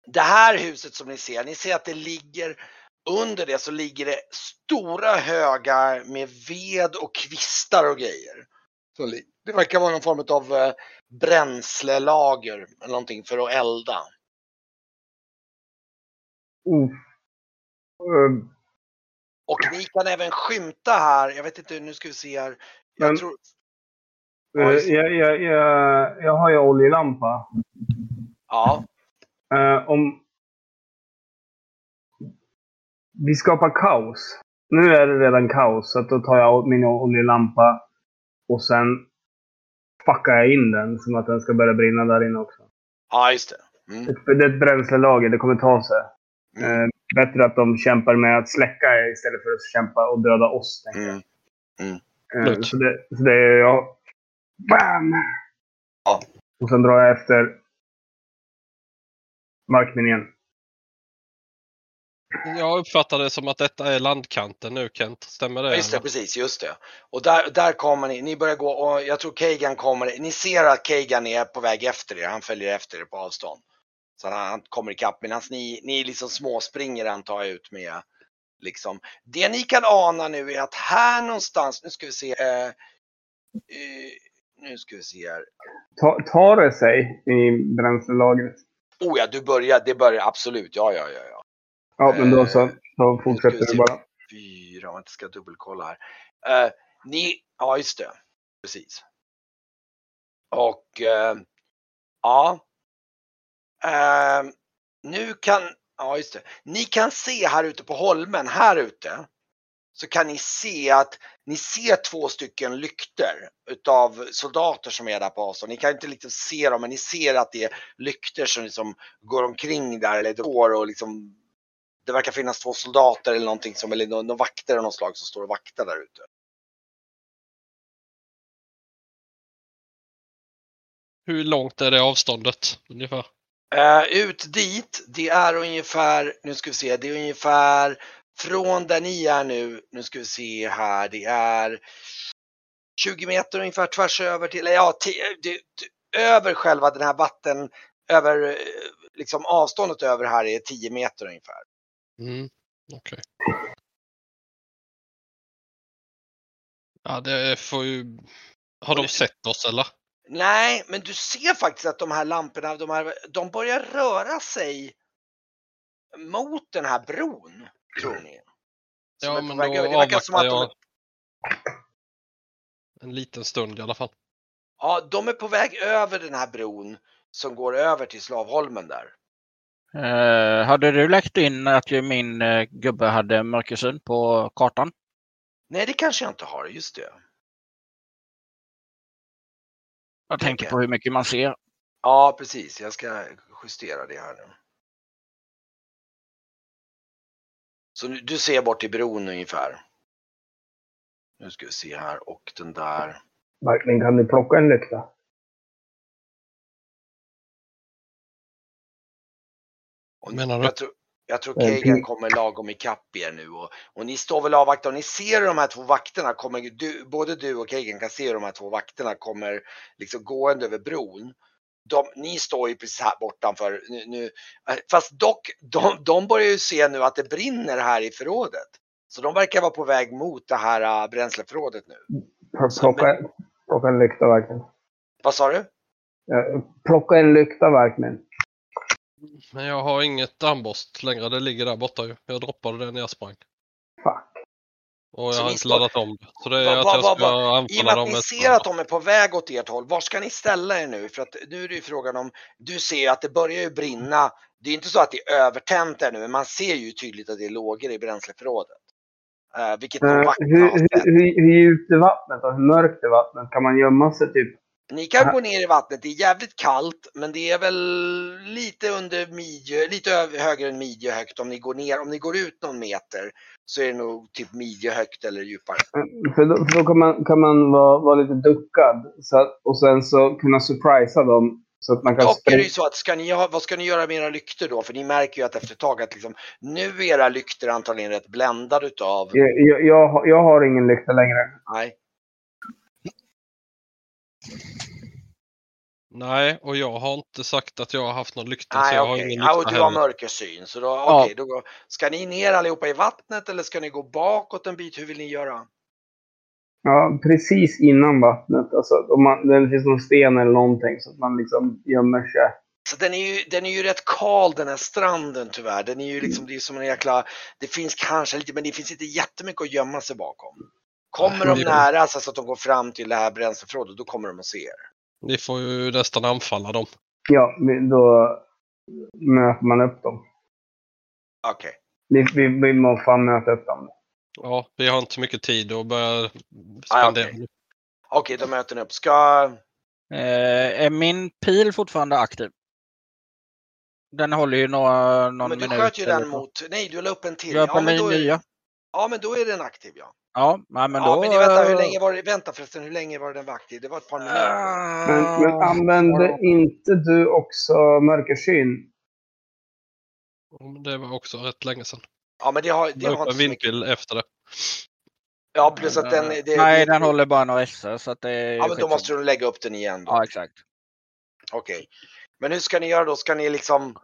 det här huset som ni ser, ni ser att det ligger under det så ligger det stora högar med ved och kvistar och grejer. Det verkar vara någon form av eh, bränslelager eller någonting för att elda. Uh. Uh, Och ni kan även skymta här, jag vet inte, nu ska vi se här. Jag Men- tror, uh, Ja, just det. Jag, jag, jag, jag har ju oljelampa. ja, Eh, om vi skapar kaos. Nu är det redan kaos, så att då tar jag min oljelampa och sen fuckar jag in den som att den ska börja brinna där inne också. ja just det. Mm. Ett, det är ett bränslelager, det kommer ta sig. Mm. Eh, bättre att de kämpar med att släcka istället för att kämpa och döda oss. tänker jag. Mm. Eh, Absolut. så, det, så det är jag. Bam! Ja. Och sen drar jag efter markminén. Jag uppfattar det som att detta är landkanten nu Kent. Stämmer det? Just det, eller? precis, just det. Och där, där kommer ni, ni börjar gå och jag tror Kagan kommer, ni ser att Kagan är på väg efter er, han följer efter er på avstånd. Så han, han kommer ikapp medan ni, ni liksom småspringer antar jag ut med liksom. Det ni kan ana nu är att här någonstans, nu ska vi se, eh, eh, nu ska vi se här. Ta, tar det sig i bränslelagret? Oh ja, du börjar, det börjar absolut, ja ja ja. ja. Ja, men då så. Eh, Då fortsätter vi bara. Fyra, om jag inte ska dubbelkolla här. Eh, ni, ja just det, precis. Och eh, ja. Eh, nu kan, ja just det. Ni kan se här ute på holmen, här ute. Så kan ni se att ni ser två stycken lykter utav soldater som är där på avstånd. Ni kan inte liksom se dem men ni ser att det är lykter som liksom går omkring där eller går och liksom det verkar finnas två soldater eller någonting som, eller någon, vakter av något slag som står och vaktar där ute. Hur långt är det avståndet ungefär? Eh, ut dit, det är ungefär, nu ska vi se, det är ungefär från där ni är nu, nu ska vi se här, det är 20 meter ungefär tvärs över till, ja, till, det, det, över själva den här vatten, över eh, liksom avståndet över här är 10 meter ungefär. Mm. Okej. Ja, det får ju... Har de sett oss eller? Nej, men du ser faktiskt att de här lamporna, de, här, de börjar röra sig mot den här bron, Som Ja, men då över. Det verkar som att avvaktar de, jag en liten stund i alla fall. ja, de är på väg över den här bron som går över till Slavholmen där. Eh, hade du lagt in att ju min eh, gubbe hade mörkersyn på kartan? Nej, det kanske jag inte har, just det. Jag tänkte Okej. på hur mycket man ser. Ja, precis. Jag ska justera det här nu. Så nu, du ser bort till bron ungefär. Nu ska vi se här och den där. Verkligen, kan du plocka en lykta? Och Menar du? Jag tror, jag tror Kegan ping. kommer lagom ikapp er nu och, och ni står väl och avvaktar och ni ser de här två vakterna kommer, du, både du och Kegan kan se hur de här två vakterna kommer liksom gående över bron. De, ni står ju precis här bortanför nu, nu eh, fast dock, de, de börjar ju se nu att det brinner här i förrådet. Så de verkar vara på väg mot det här äh, bränsleförrådet nu. Pl- Plocka, plocka en lykta verkligen. Vad sa du? Eh, Plocka en lykta verkligen. Men jag har inget armborst längre, det ligger där borta ju. Jag droppade det när jag sprang. Och jag Så har inte laddat om det. Så det är Va- att va- jag va- ska I och med att ni ser att de är på väg åt ert håll, var ska ni ställa er nu? För att nu är det ju frågan om, du ser ju att det börjar ju brinna. Det är inte så att det är övertänt ännu, men man ser ju tydligt att det är lågor i bränsleförrådet. Uh, vilket de hur, hur, hur, hur djupt är vattnet och hur mörkt är vattnet? Kan man gömma sig typ? Ni kan gå ner i vattnet, det är jävligt kallt, men det är väl lite under midje, lite över, högre än midjehögt om ni går ner. Om ni går ut någon meter så är det nog typ midjehögt eller djupare. För då, för då kan man, kan man vara, vara lite duckad så att, och sen så kunna surprisa dem. Så att man kan Dock är det ju så att ska ni ha, vad ska ni göra med era lyktor då? För ni märker ju att efter ett tag att liksom, nu är era lyktor antagligen rätt bländade utav, Jag, jag, jag, har- jag har ingen lykta längre. nej, Nej, och jag har inte sagt att jag har haft någon lykta. så nej jag har okej, ingen ja, och lykta du har mörkersyn. Så då, Ja. okej, då går, ska ni ner allihopa i vattnet eller ska ni gå bakåt en bit? Hur vill ni göra? Ja, precis innan vattnet. Alltså, om man, det finns någon sten eller någonting så att man liksom gömmer sig. Så den är ju, den är ju rätt kal den här stranden tyvärr. Den är ju liksom, det är som en jäkla, det finns kanske lite, men det finns inte jättemycket att gömma sig bakom. Kommer de nära så att de går fram till det här bränsleförrådet, då kommer de att se er. Ni får ju nästan anfalla dem. Ja, då möter man upp dem. Okej. Vi, vi, vi måste fan möta upp dem. Ja, vi har inte mycket tid att börja Ah, spendera. okej. Okej, då möter ni upp. Ska, Eh, är min pil fortfarande aktiv? Den håller ju några, någon men du minut. sköt ju eller den så. mot, nej du la upp en till. Jag är på Ja men, då min är, nya. ja men då är den aktiv ja. Ja, nej, men ja då... men det, vänta, hur länge var det, vänta förresten, hur länge var den aktiv? Det var ett par minuter. Men, men använde inte du också mörkersyn? Ja, Det var också rätt länge sedan. Ja men det har, det har inte vindpil efter det. Ja plus att den, det, Nej, det, den håller bara några SR så att det är Ja men då måste du lägga upp den igen då. Ja, exakt. Okej. Men hur ska ni göra då? Ska ni liksom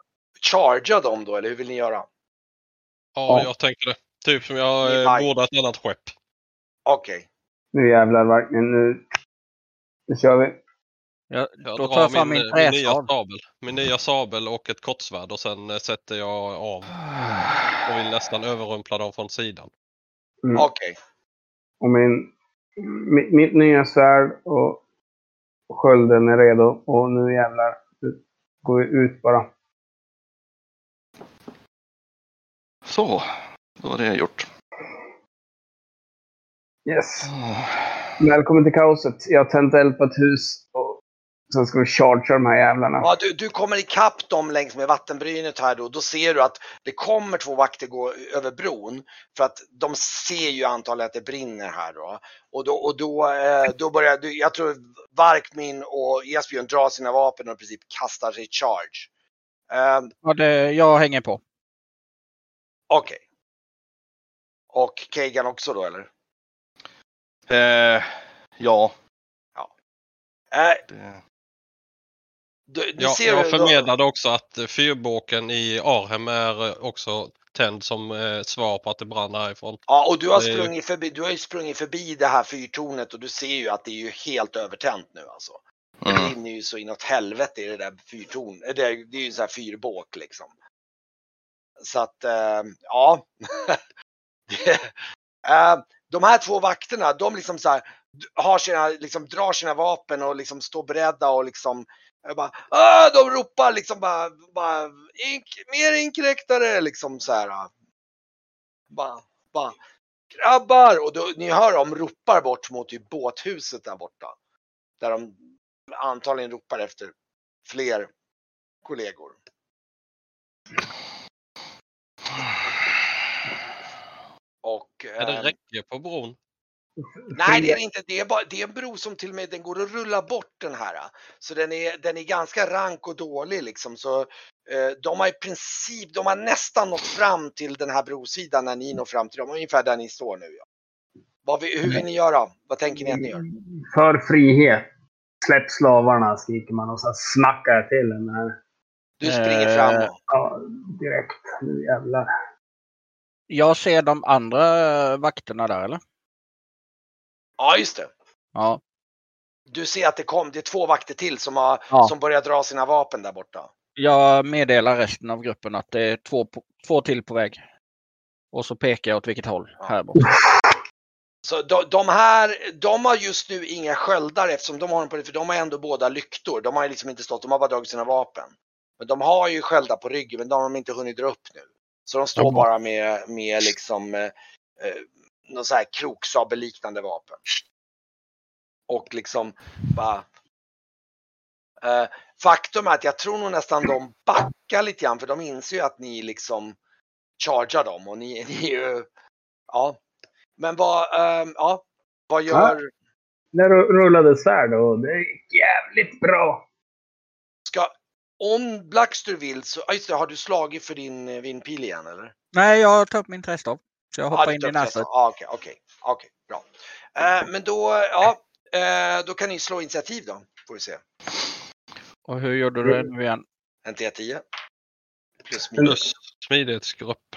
chargea dem då eller hur vill ni göra? Ja, Ja. jag tänker det. Typ som jag Ni eh, borde ett annat skepp. Okej. Nu jävlar verkligen. Nu, nu kör vi. Ja, Jag då tar jag fram min, min eh, min nya sabel. Min nya sabel och ett kortsvärd och sen eh, sätter jag av och vill nästan överrumpla dem från sidan. Mm. Okej. Och min, mitt, mitt nya svärd och skölden är redo. Och nu jävlar nu går vi ut bara. Så, då var det gjort. Yes. Välkommen till kaoset. Jag har tänt eld på ett hus. Och sen ska vi chargea de här jävlarna. Ja, du, du kommer ikapp dem längs med vattenbrynet här då. Då ser du att det kommer två vakter gå över bron. För att de ser ju antagligen att det brinner här då. Och då, och då, eh, då börjar, du- jag tror Varkmin och Esbjörn drar sina vapen och i princip kastar sig i charge. Eh, Ja, det, jag hänger på. Okej. Och Kagan också då eller? Eh, ja. Äh, Det... du, du Ja, ser jag förmedlade också att eh, fyrbåken i Arhem är eh, också tänd som eh, svar på att det brann härifrån. Ja, och du har, Det sprungit förbi, du har ju sprungit förbi det här fyrtornet och du ser ju att det är ju helt övertänt nu alltså. Det Mm. brinner ju så inåt helvete i det där fyrtornet. Det, är- det är ju så här fyrbåk liksom. Så att, eh, ja. Det- eh, de här två vakterna, de liksom så här, har sina, liksom drar sina vapen och liksom står beredda och liksom bara, ah, de ropar liksom bara, bara ink, mer inkräktare liksom så här. Bara, bara, grabbar! Och då, ni hör dem ropar bort mot typ båthuset där borta. Där de antagligen ropar efter fler kollegor. Och, Är det eh, räcke på bron? Nej, det är det inte. Det är, bara, det är en bro som till och med den går att rulla bort den här. Så den är, den är ganska rank och dålig liksom. Så eh, de har i princip, de har nästan nått fram till den här brosidan när ni når fram till dem. Ungefär där ni står nu. Ja. Vad vi, hur vill ni göra? Vad tänker ni att ni gör? För frihet. Släpp slavarna, skriker man och så smackar jag till den här. Du springer fram. Eh, Och, Ja, direkt. Nu jävlar. Jag ser de andra vakterna där eller? ja, just det. Ja. Du ser att det kom, det är två vakter till som, har, Ja. som börjar dra sina vapen där borta. Jag meddelar resten av gruppen att det är två, två till på väg. Och så pekar jag åt vilket håll. Ja. Här borta. Så de, de här, de har just nu inga sköldar eftersom de har dem på för de har ändå båda lyktor. De har liksom inte stått, de har bara dragit sina vapen. Men de har ju sköldar på ryggen men de har de inte hunnit dra upp nu. Så de står Ja. bara med, med liksom eh, eh, någon så här kroksabelliknande vapen. Och liksom bara eh, Faktum är att jag tror nog nästan de backar lite grann för de inser ju att ni liksom chargear dem och ni, ni är ju, ja. Men vad, ehm, ja, vad gör, Där rullade svärd och det gick jävligt bra om Blackster vill så, just det, har du slagit för din eh, vindpil igen eller? Nej, jag har tagit min trästav. Så jag hoppar ah, in i nätet. Ah, Okej, okay, okay, okay, bra. Eh, men då, ja, eh, då kan ni slå initiativ då, får vi se. Och hur gjorde du det nu igen? En T10. Plus, Plus smidighetsgrupp.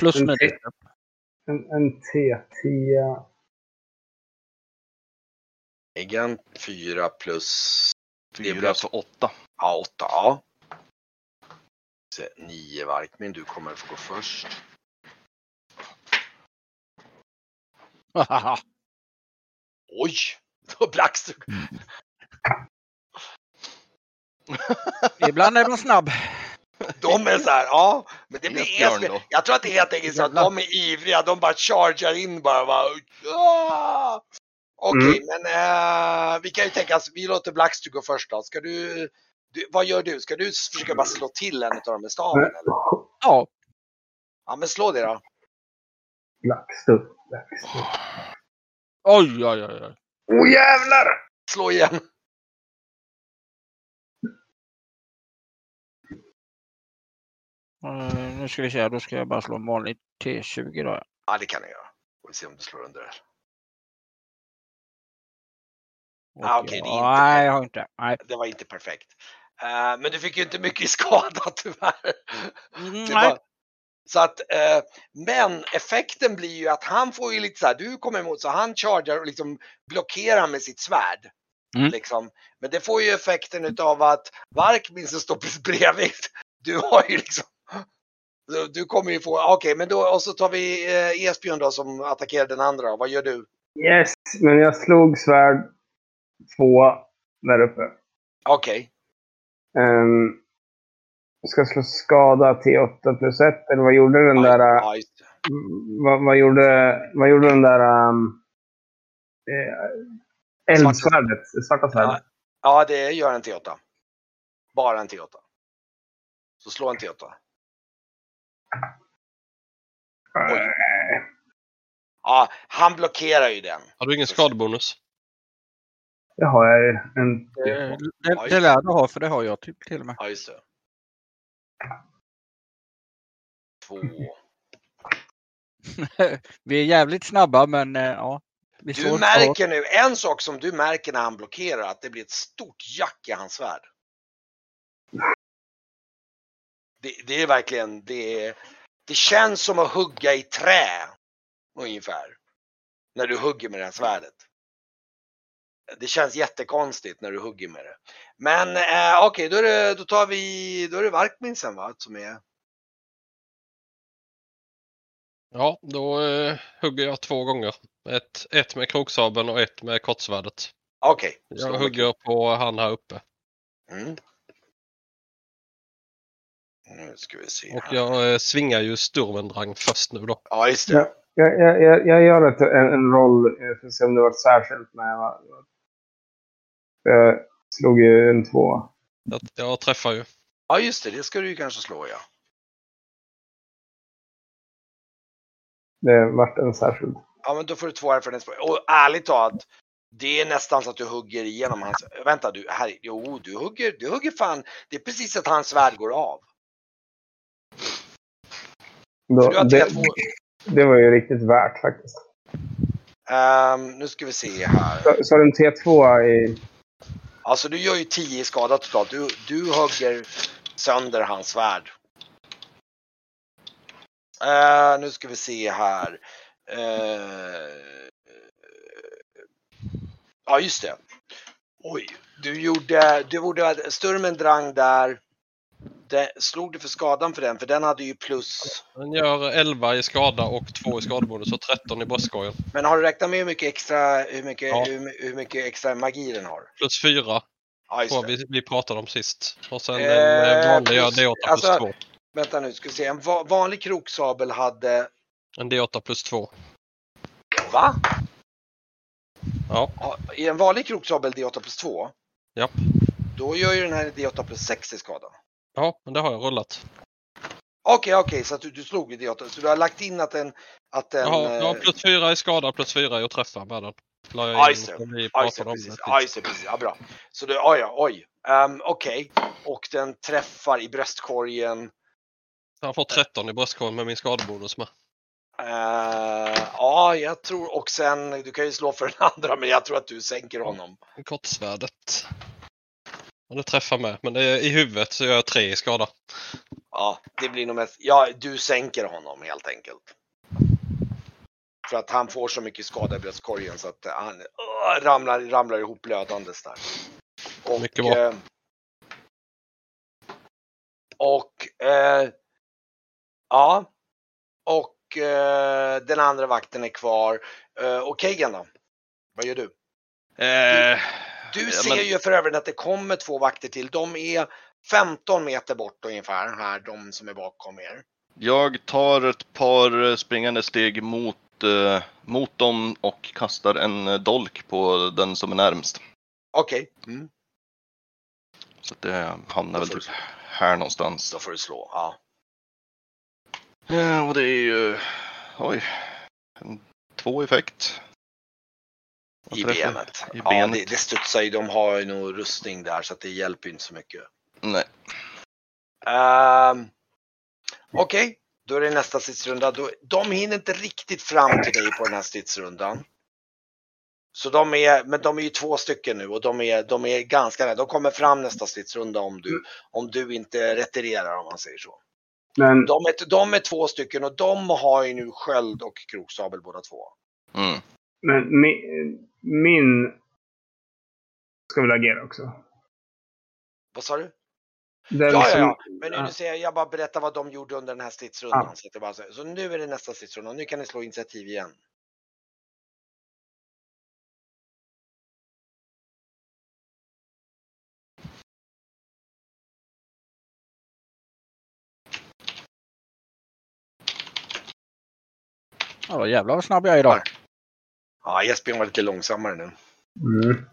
Plus smidighetsgrupp. En, en T10. Egentligen 4 plus... 4 så 8. Ja, åtta. Ja. Se, nio Varkmin, du kommer få gå först. Oj! Då blackstod mm. Ibland är man snabb. De är så här, ja. Men det blir Esbjörn, Jag tror att det är helt enkelt så att de är ivriga. De bara chargar in bara. bara ah! Okej, okay, mm. men äh, vi kan ju tänka oss, vi låter Blackstu gå först då. Ska du du, vad gör du? Ska du försöka bara slå till en av dem med staven eller? Ja, Ja, men slå det då. Blackstuff. Blackstuff. oj, oj, oj. oj. Åh jävlar! Slå igen. Eh, nu ska vi se, då ska jag bara slå en vanlig T20 då. Ja, det kan du göra. Får vi se om du slår under Ah, okej, det inte Nej, jag har inte. Nej. Det var inte perfekt. Eh, men du fick ju inte mycket skada tyvärr. Mm, var, så att, eh, men effekten blir ju att han får ju lite så här, du kommer emot så han chargear och liksom blockerar med sitt svärd. Mm. Liksom. Men det får ju effekten utav att Varkmin som står precis bredvid, du har ju liksom du kommer ju få, okej men då, och så tar vi eh, Esbjörn då som attackerar den andra. Vad gör du? Yes, men jag slog svärd två där uppe. Okej, Um, ska slå skada T8 plus 1, eller vad gjorde den där... det. vad, vad, gjorde, vad gjorde den där... Um, eh, eldsvärdet? Svarta svärdet? ja, det gör en T8. Bara en T8. Så slå en T8. Oj. Eh, Ja, han blockerar ju den. Har du ingen skadebonus? Det har jag. En, Det, det, det lär du ha, för det har jag till, till och med. Ja, just det. Två. Vi är jävligt snabba men eh, ja. Vi Du märker nu, en sak som du märker när han blockerar, att det blir ett stort jack i hans svärd. Det, det är verkligen, det, det känns som att hugga i trä. Ungefär. När du hugger med det här svärdet. Det känns jättekonstigt när du hugger med det. Men eh, okej, då, är det, då tar vi, då är det Varkmin sen va? Som är, Ja, då eh, hugger jag två gånger. Ett, ett med kroksabeln och ett med kortsvärdet. okej. Jag slå med hugger på han här uppe. Mm. Nu ska vi se Och här. jag eh, svingar ju Sturmendrang först nu då. Ja, just det. Ja. Jag, jag, jag, jag gör ett, en, en roll eh, för att se om det var särskilt med. Jag slog ju en två. Jag, jag träffar ju. Ja, just det. Det ska du ju kanske slå, ja. Det vart en särskild. Ja, men då får du två erfarenhetspoäng. Och ärligt talat, det är nästan så att du hugger igenom hans... Vänta, du, här, jo, du hugger, du hugger fan. Det är precis att hans svärd går av. Då, Så du har det, två. det var ju riktigt värt faktiskt. Ehm, nu ska vi se här. Så, så har du en T2 i... Alltså, du gör ju 10 i skada totalt. Du, du hugger sönder hans svärd. Uh, nu ska vi se här. Uh, ja, just det. Oj, du gjorde, du gjorde Sturmen drang där. Det, slog du för skadan för den? För den hade ju plus. Den gör 11 i skada och 2 i skadebonus och 13 i bröstkorgen. Men har du räknat med hur mycket extra, hur mycket, Ja. hur, hur mycket extra magi den har? Plus 4 Ja, vi, vi pratade om sist. Och sen Eh, en eh, vanlig plus- D8 plus alltså- 2. Vänta nu, ska vi se. En va vanlig kroksabel hade, En D8 plus 2. va? Ja, Ja, I en vanlig kroksabel D8 plus 2, japp. då gör ju den här D8 plus 6 i skada. Ja, men det har jag rullat. Okej, okej, så att du, du slog i D8. Så du har lagt in att den... Att den har, jag har eh, plus 4 i skada plus 4 i att träffa med den. Ja, just det. Ja, just precis. Ja. Ja, bra. Så du, oj, ja, oj. Um, okej. Och den träffar i bröstkorgen. Han får 13 i bröstkorgen med min skadebonus med. Eh, ja, jag tror och sen, du kan ju slå för den andra, men jag tror att du sänker honom. Kortsvärdet. Det träffar med. Men det är, i huvudet så gör jag 3 i skada. Ja, det blir nog mest, ja, du sänker honom helt enkelt. För att han får så mycket skada i bröstkorgen så att han uh, ramlar, ramlar ihop blödandes där. Och, Mycket bra. eh, och eh, ja, och eh, den andra vakten är kvar. Eh, och Kagan då? Vad gör du? Eh, Du ser men- ju för övrigt att det kommer två vakter till. De är 15 meter bort ungefär, här, de som är bakom er. Jag tar ett par eh, springande steg mot, eh, mot dem och kastar en eh, dolk på den som är närmst. Okej, mm. Så det hamnar väl typ här någonstans. då får du slå. Ja. Ja, och det är ju... Oj. En, två effekt. I benet. I Ja, benet. det, det studsar ju. De har ju nog rustning där så att det hjälper ju inte så mycket. Nej. Um, Okej, då är det nästa stridsrunda. De hinner inte riktigt fram till dig på den här stridsrundan. Så de är, men de är ju två stycken nu och de är, de är ganska nära. De kommer fram nästa stridsrunda om du, om du inte retirerar om man säger så. Men De är, de är två stycken och de har ju nu sköld och kroksabel båda två. Mm. Men min, min ska väl agera också? Vad sa du? Är Ja, ja, ja. Men nu, säger jag, jag bara berättar vad de gjorde under den här stridsrundan. Ja. Så, att det bara, så, så nu är det nästa stridsrunda. Nu kan ni slå initiativ igen. Ja, jävlar vad snabb jag är idag. Ja, Jesper var lite långsammare nu. Mm.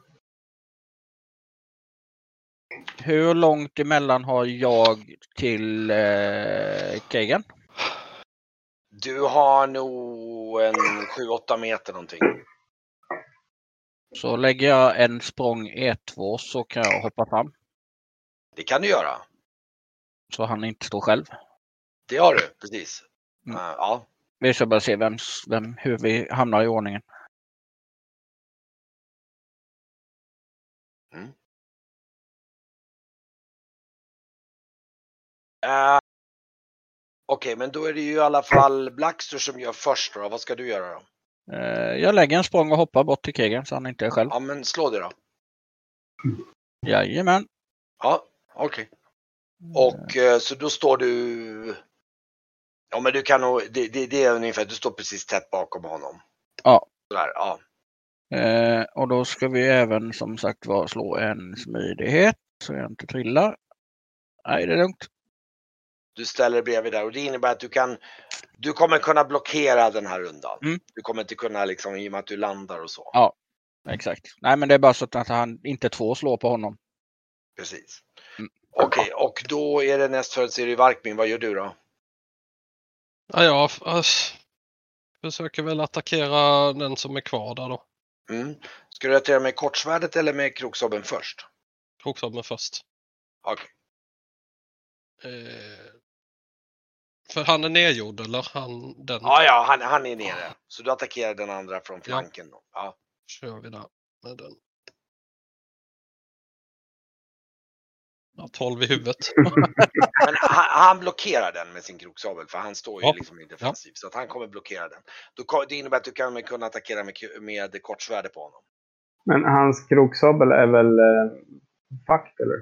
Hur långt emellan har jag till eh, Kagan? Du har nog en 7-8 meter någonting. Så lägger jag en språng E2 så kan jag hoppa fram. Det kan du göra. Så han inte står själv. Det har du, precis. Mm. Uh, ja. Vi ska bara se vem, vem, hur vi hamnar i ordningen. Eh, Okej, men då är det ju i alla fall Blackster som gör först då. Vad ska du göra då? Eh, jag lägger en språng och hoppar bort till krigen så han inte är själv. Ja, men slå det då. Jajamän. Ja, okej. Och eh, så då står du... Ja, men du kan nog... Det, det, det är ungefär, du står precis tätt bakom honom. Ja. Sådär, ja. Eh, och då ska vi även som sagt var slå en smidighet så jag inte trillar. Nej, det är lugnt. Du ställer dig bredvid där och det innebär att du kan... Du kommer kunna blockera den här rundan. Mm. Du kommer inte kunna liksom, i och med att du landar och så. Ja. Exakt. Nej, men det är bara så att han inte två slår på honom. Precis. Mm. Okej, och då är det nästfödd så är det Varkmin. Vad gör du då? Ja, jag försöker väl attackera den som är kvar där då. Mm. Ska du attackera med kortsvärdet eller med kroksabeln först? Kroksabeln först. Okej. Eh, för han är nedgjord eller? Han, den Ja, ja, han, han är nere. Så du attackerar den andra från flanken då. Ja. kör vi där med den. Ja, 12 i huvudet. Men han, han blockerar den med sin kroksabel för han står ju Ja. liksom i defensiv. Så att han kommer blockera den. Då, det innebär att du kan kunna attackera med, med kortsvärde på honom. Men hans kroksabel är väl eh, fucked eller?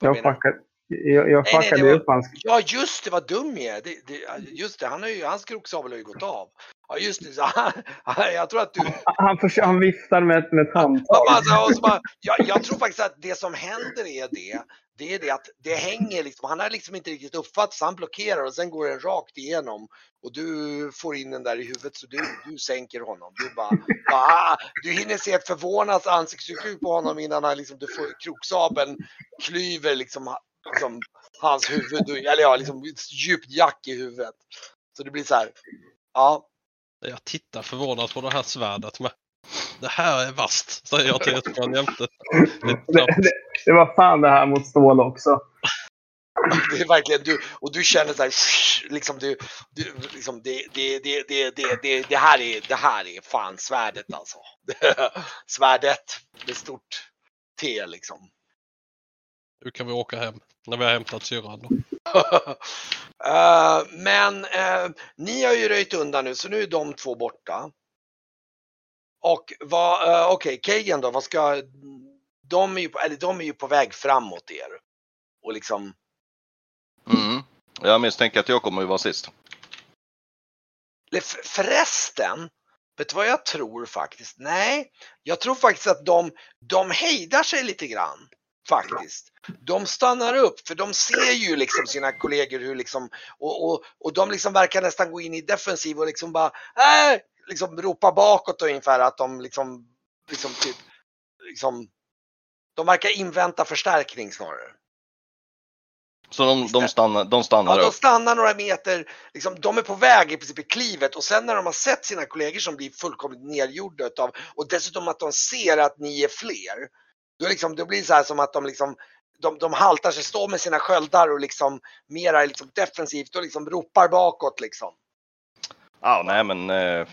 Vad Jag fuckade, jag, jag Nej, nej, fuckade det var- upp hans... Ja just det, vad dum jag är. Det, det, just det, han har ju, hans kroksabel har ju gått av. Ja just det, han, jag tror att du... Han, försöker, han viftar med, med ett handtag. alltså, bara, jag, jag tror faktiskt att det som händer är det, det är det att det hänger liksom, han har liksom inte riktigt uppfattat så han blockerar och sen går den rakt igenom och du får in den där i huvudet så du, du sänker honom. Du bara, bara ah, du hinner se ett förvånat ansiktsuttryck på honom innan han liksom, du får kroksabeln klyver liksom, liksom hans huvud, eller ja, liksom ett djupt jack i huvudet. Så det blir så här, ja, Jag tittar förvånat på det här svärdet med. Det här är vast, säger jag till Esbjörn jämte. Det, det, det var fan det här mot stål också. Det är verkligen du, och du känner så här, liksom du, du liksom det, det, det, det, det, det, det här är, det här är fan svärdet alltså. Svärdet med stort T liksom. Nu kan vi åka hem när vi har hämtat syrran. Eh, men eh, ni har ju röjt undan nu, så nu är de två borta. Och vad, uh, okej, Kagan då, vad ska, de är, ju eller de är ju på väg framåt er. Och liksom, Mm. Jag misstänker att jag kommer att vara sist. För- Förresten, vet du vad jag tror faktiskt? Nej, jag tror faktiskt att de, de hejdar sig lite grann. Faktiskt. De stannar upp för de ser ju liksom sina kollegor hur liksom och, och, och de liksom verkar nästan gå in i defensiv och liksom bara äh, liksom ropa bakåt ungefär att de liksom liksom typ liksom de verkar invänta förstärkning snarare. Så de, de stannar, de stannar Ja, de upp. stannar några meter, liksom, de är på väg i princip i klivet och sen när de har sett sina kollegor som blir fullkomligt nergjorda utav och dessutom att de ser att ni är fler. Då, liksom, då blir det så här som att de liksom de, de haltar sig, står med sina sköldar och liksom mera liksom defensivt och liksom ropar bakåt liksom. Ja, nej men eh,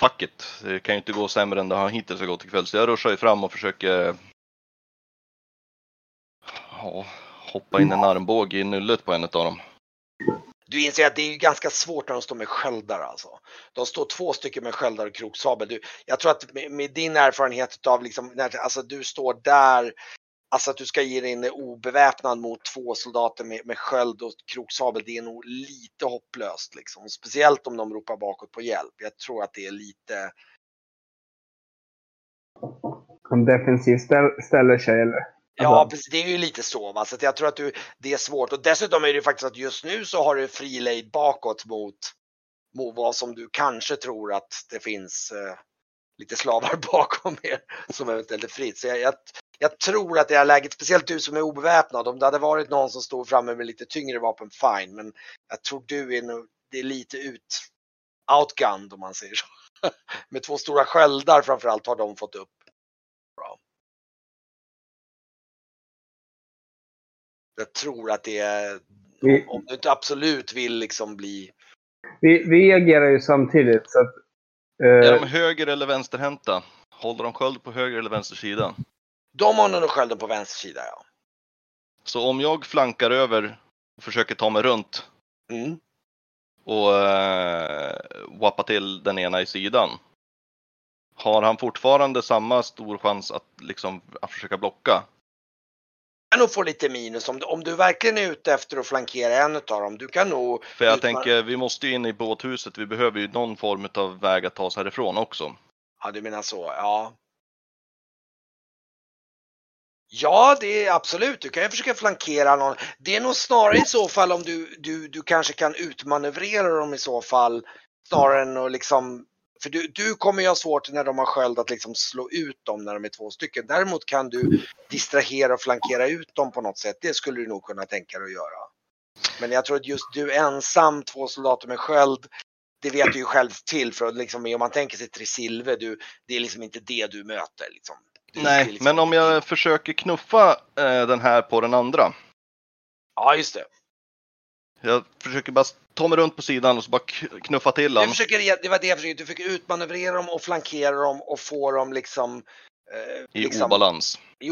fuck it. Det kan ju inte gå sämre än det har hittills gått ikväll. Så jag ruschar ju fram och försöker ja, hoppa in en armbåge i nyllet på en av dem. Du inser att det är ju ganska svårt när de står med sköldar alltså. De står två stycken med sköldar och kroksabel. Du, jag tror att med, med din erfarenhet av liksom, när, alltså du står där, alltså att du ska ge dig in obeväpnad mot två soldater med, med sköld och kroksabel, det är nog lite hopplöst liksom. Speciellt om de ropar bakåt på hjälp. Jag tror att det är lite, Han defensiv ställ, ställer sig eller? Ja, precis. Det är ju lite så. Va? Så jag tror att du, det är svårt. Och dessutom är det ju faktiskt att just nu så har du fri lejd bakåt mot, mot vad som du kanske tror att det finns eh, lite slavar bakom er som eventuellt är fritt. Så jag, jag, jag tror att det här läget, speciellt du som är obeväpnad, om det hade varit någon som stod framme med lite tyngre vapen, fine. Men jag tror du är nog, det är lite ut, outgunned om man säger så. med två stora sköldar framförallt har de fått upp. Jag tror att det är, Vi, Om du inte absolut vill liksom bli... vi, vi agerar ju samtidigt så att... Är Eh, de höger eller vänsterhänta? Håller de sköld på höger eller vänster sida? De har nog skölden på vänster sida ja. Så om jag flankar över och försöker ta mig runt Mm. och eh, wappa till den ena i sidan. Har han fortfarande samma stor chans att liksom att försöka blocka? Kan nog få lite minus om du, om du verkligen är ute efter att flankera en av dem. Du kan nog... För jag tänker, vi måste ju in i båthuset. Vi behöver ju någon form av väg att ta oss härifrån också. Ja, du menar så. Ja. Ja, det är absolut. Du kan ju försöka flankera någon. Det är nog snarare i så fall om du, du, du kanske kan utmanövrera dem i så fall. Snarare än att liksom... För du, du kommer ju ha svårt när de har sköld att liksom slå ut dem när de är två stycken. Däremot kan du distrahera och flankera ut dem på något sätt. Det skulle du nog kunna tänka dig att göra. Men jag tror att just du ensam, två soldater med sköld, det vet du ju själv till för att liksom, om man tänker sig Trisilve, du, det är liksom inte det du möter. Liksom. Du, Nej, liksom, men om jag försöker knuffa eh, den här på den andra. Ja, just det. Jag försöker bara ta mig runt på sidan och så bara knuffa till Du den. försöker, det var det jag försökte, du försöker utmanövrera dem och flankera dem och få dem liksom, eh, I liksom obalans. i